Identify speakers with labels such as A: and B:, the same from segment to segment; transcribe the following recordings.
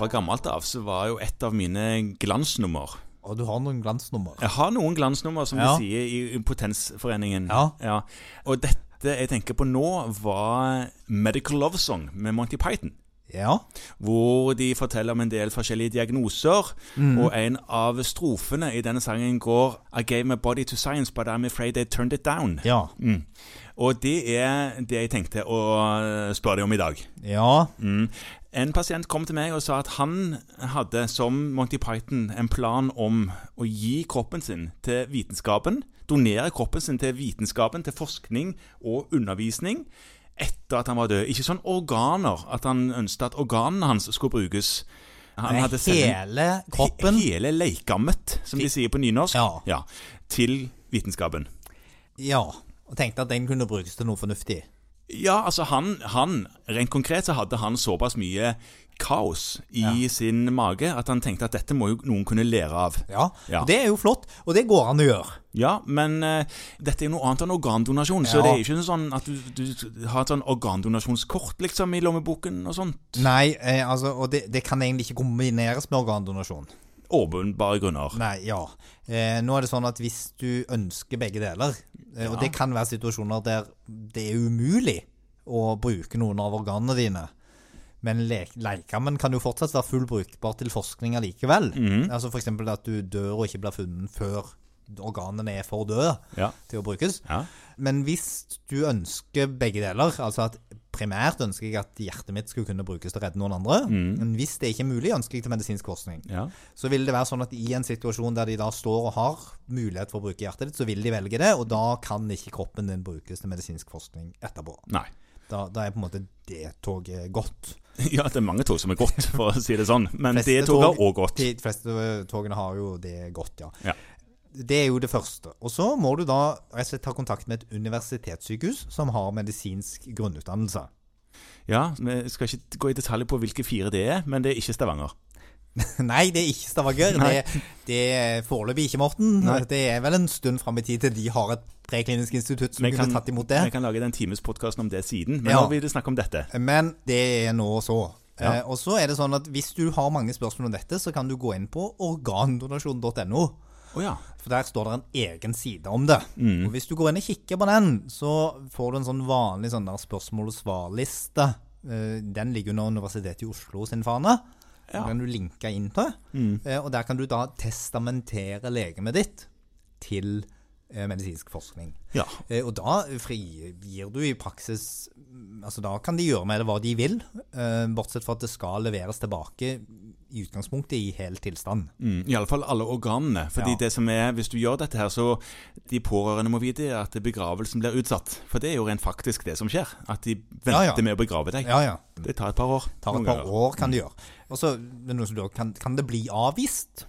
A: fra gammelt av så var jo et av mine glansnummer
B: Og du har noen glansnummer.
A: Jeg har noen glansnummer, som
B: Ja.
A: de sier i Impotensforeningen.
B: Ja.
A: Og dette jeg tenker på nå, var Medical Love Song med Monty Python.
B: Ja.
A: Hvor de forteller om en del forskjellige diagnoser. Og en av strofene i denne sangen går I gave my body to science, but I'm afraid they turned it down.
B: Ja.
A: Mm. Og det er det jeg tenkte å spørre deg om i dag.
B: Ja.
A: Mm. En pasient kom til meg og sa at han hadde, som Monty Python, en plan om å gi kroppen sin til vitenskapen. Donere kroppen sin til vitenskapen, til forskning og undervisning etter at han var død. Ikke sånn organer, at han ønsket at organene hans skulle brukes. Han hadde
B: hele kroppen.
A: He hele leikammet, som de sier på nynorsk,
B: Ja.
A: til vitenskapen.
B: Ja. Og tenkte at den kunne brukes til noe fornuftig.
A: Ja, altså han, han Rent konkret så hadde han såpass mye kaos i
B: Ja.
A: sin mage at han tenkte at dette må jo noen kunne lære av.
B: Ja.
A: Ja.
B: Det er jo flott, og det går an å gjøre.
A: Ja, men uh, dette er jo noe annet enn organdonasjon, så det er ikke sånn at du, du har et sånn organdonasjonskort liksom i lommeboken og sånt.
B: Nei, eh, altså, og det, det kan egentlig ikke kombineres med organdonasjon.
A: Åpenbare grunner.
B: Nei, ja. Eh, nå er det sånn at hvis du ønsker begge deler, eh, og det kan være situasjoner der det er umulig å bruke noen av organene dine, men le leikamen kan jo fortsatt være full brukbar til forskning allikevel.
A: Mhm.
B: Altså F.eks. at du dør og ikke blir funnet før organene er for døde
A: Ja.
B: til å brukes.
A: ja.
B: Men hvis du ønsker begge deler, altså at primært ønsker jeg at hjertet mitt skulle kunne brukes til å redde noen andre, men hvis det ikke er mulig, ønsker jeg til medisinsk forskning.
A: ja.
B: Så vil det være sånn at i en situasjon der de da står og har mulighet for å bruke hjertet ditt, så vil de velge det, og da kan ikke kroppen din brukes til medisinsk forskning etterpå.
A: Nei.
B: Da, da er på en måte det toget gått.
A: Ja, det er mange tog som er godt, for å si det sånn. Men det toget
B: tog-
A: er òg godt.
B: De fleste togene har jo det godt, ja.
A: Ja.
B: Det er jo det første. Og så må du da rett og slett ta kontakt med et universitetssykehus som har medisinsk grunnutdannelse.
A: Ja, Vi skal ikke gå i detalj på hvilke fire det er, men det er ikke Stavanger.
B: Nei, det er ikke Stavanger. Det, det er foreløpig ikke, Morten.
A: Nei.
B: Det er vel en stund fram i tid til de har et preklinisk institutt som
A: Vi
B: kunne
A: kan-
B: tatt imot det.
A: Vi kan lage den timespodkasten om det siden, men
B: Ja.
A: nå vil vi snakke om dette.
B: Men det er nå så.
A: Ja.
B: Eh, og så er det sånn at hvis du har mange spørsmål om dette, så kan du gå inn på organdonasjon.no.
A: Å ja.
B: For der står det en egen side om det.
A: Mm.
B: Og hvis du går inn og kikker på den, så får du en sånn vanlig sånn spørsmål og svar-liste. Eh, Den ligger under Universitetet i Oslo sin fane.
A: Ja.
B: Den kan du linke inn til.
A: Mm.
B: Eh, Og der kan du da testamentere legemet ditt til eh, medisinsk forskning.
A: Ja.
B: Og da frigir du i praksis Altså Da kan de gjøre med det hva de vil, bortsett fra at det skal leveres tilbake i utgangspunktet i hel tilstand.
A: Mm, Iallfall alle organene. Fordi
B: Ja.
A: det som er, Hvis du gjør dette her, så de pårørende må vite at begravelsen blir utsatt. For det er jo rent faktisk det som skjer. At de venter
B: Ja, ja.
A: med å begrave deg.
B: Ja, ja.
A: Det tar et par år.
B: Tar et par år, kan de gjøre. Og så det som lurer, kan, kan det bli avvist?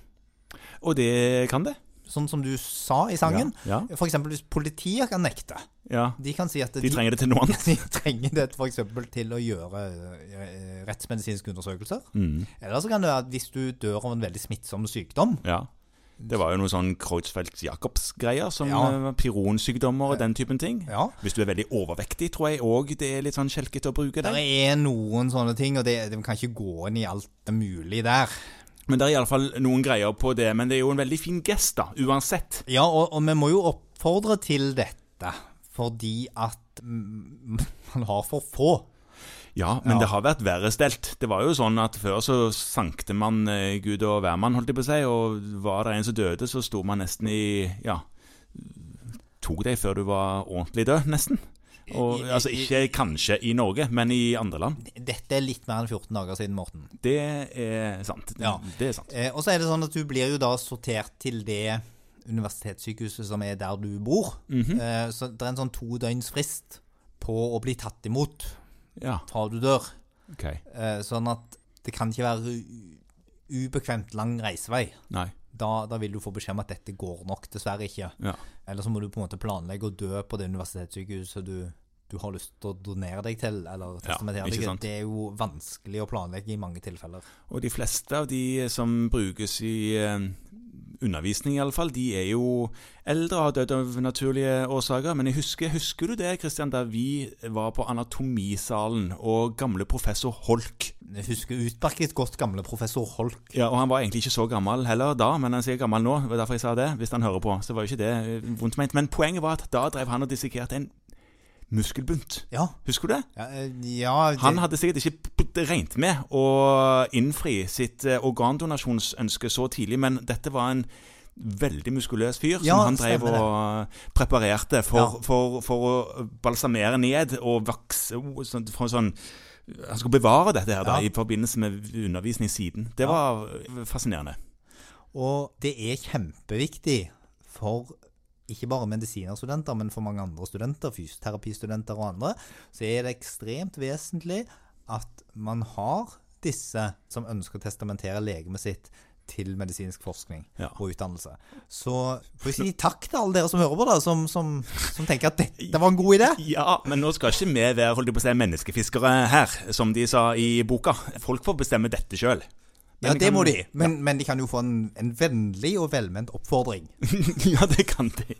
A: Og det kan det.
B: Sånn som du sa i sangen.
A: Ja.
B: For eksempel hvis politiet kan nekte.
A: ja.
B: De kan si at
A: De trenger det til noe annet.
B: de trenger det f.eks. til å gjøre eh, rettsmedisinske undersøkelser.
A: Mm.
B: Eller så kan det være at hvis du dør av en veldig smittsom sykdom,
A: Ja. Det var jo noe sånn Kreutzfeldt-Jacobs-greier, som
B: Ja.
A: eh, pironsykdommer og den typen ting.
B: ja,
A: Hvis du er veldig overvektig, tror jeg òg det er litt sånn skjelkete å bruke
B: Det
A: det.
B: er noen sånne ting, og det, det kan ikke gå inn i alt det mulige der.
A: Men det er iallfall noen greier på det. Men det er jo en veldig fin gest, da, uansett.
B: Ja, og, og vi må jo oppfordre til dette, fordi at man har for få.
A: Ja, men
B: Ja.
A: det har vært verre stelt. Det var jo sånn at før så sankte man eh, Gud og hvermann, holdt jeg på å si, og var det en som døde, så sto man nesten i Ja, tok deg før du var ordentlig død, nesten. Og, altså ikke kanskje i Norge, men i andre land.
B: Dette er litt mer enn 14 dager siden, Morten.
A: Det er sant.
B: Ja.
A: Det er sant.
B: Eh, og så er det sånn at du blir jo da sortert til det universitetssykehuset som er der du bor.
A: Mhm.
B: eh, så det er en sånn to døgns frist på å bli tatt imot
A: Ja,
B: fra du dør.
A: ok.
B: Eh, sånn at det kan ikke være ubekvemt lang reisevei.
A: Nei.
B: Da, da vil du få beskjed om at dette går nok dessverre ikke.
A: Ja.
B: Eller så må du på en måte planlegge å dø på det universitetssykehuset du, du har lyst til å donere deg til, eller testamentere
A: ja,
B: deg. Det er jo vanskelig å planlegge i mange tilfeller.
A: Og de fleste av de som brukes i eh, undervisning, iallfall. De er jo eldre og har dødd av naturlige årsaker. Men jeg husker, husker du det, Kristian, da vi var på anatomisalen og gamle professor Holk
B: Jeg husker utmerket godt gamle professor Holk.
A: Ja, og han var egentlig ikke så gammel heller da, men han er gammel nå. Det var derfor jeg sa det. Hvis han hører på, så var jo ikke det eh, vondt ment. Men poenget var at da drev han og dissekerte en muskelbunt.
B: Ja.
A: Husker du det?
B: Ja, eh, ja det,
A: Han hadde sikkert ikke regnet med å innfri sitt eh, organdonasjonsønske så tidlig, men dette var en veldig muskuløs fyr som han drev
B: det.
A: og preparerte for, for, for å balsamere ned og vokse sånn- sånn Han skulle bevare dette her da, i forbindelse med undervisning siden. Det var fascinerende.
B: Og det er kjempeviktig for ikke bare medisinerstudenter, men for mange andre studenter, fysioterapistudenter og andre, så er det ekstremt vesentlig at man har disse som ønsker å testamentere legemet sitt til medisinsk forskning
A: Ja.
B: og utdannelse. Så får jeg si takk til alle dere som hører på, da, som, som, som tenker at dette var en god idé.
A: Ja, men nå skal ikke vi være holdt på å si, menneskefiskere her, som de sa i boka. Folk får bestemme dette sjøl.
B: Ja, det må de, men, men de kan jo få en, en vennlig og velment oppfordring.
A: ja, det kan de.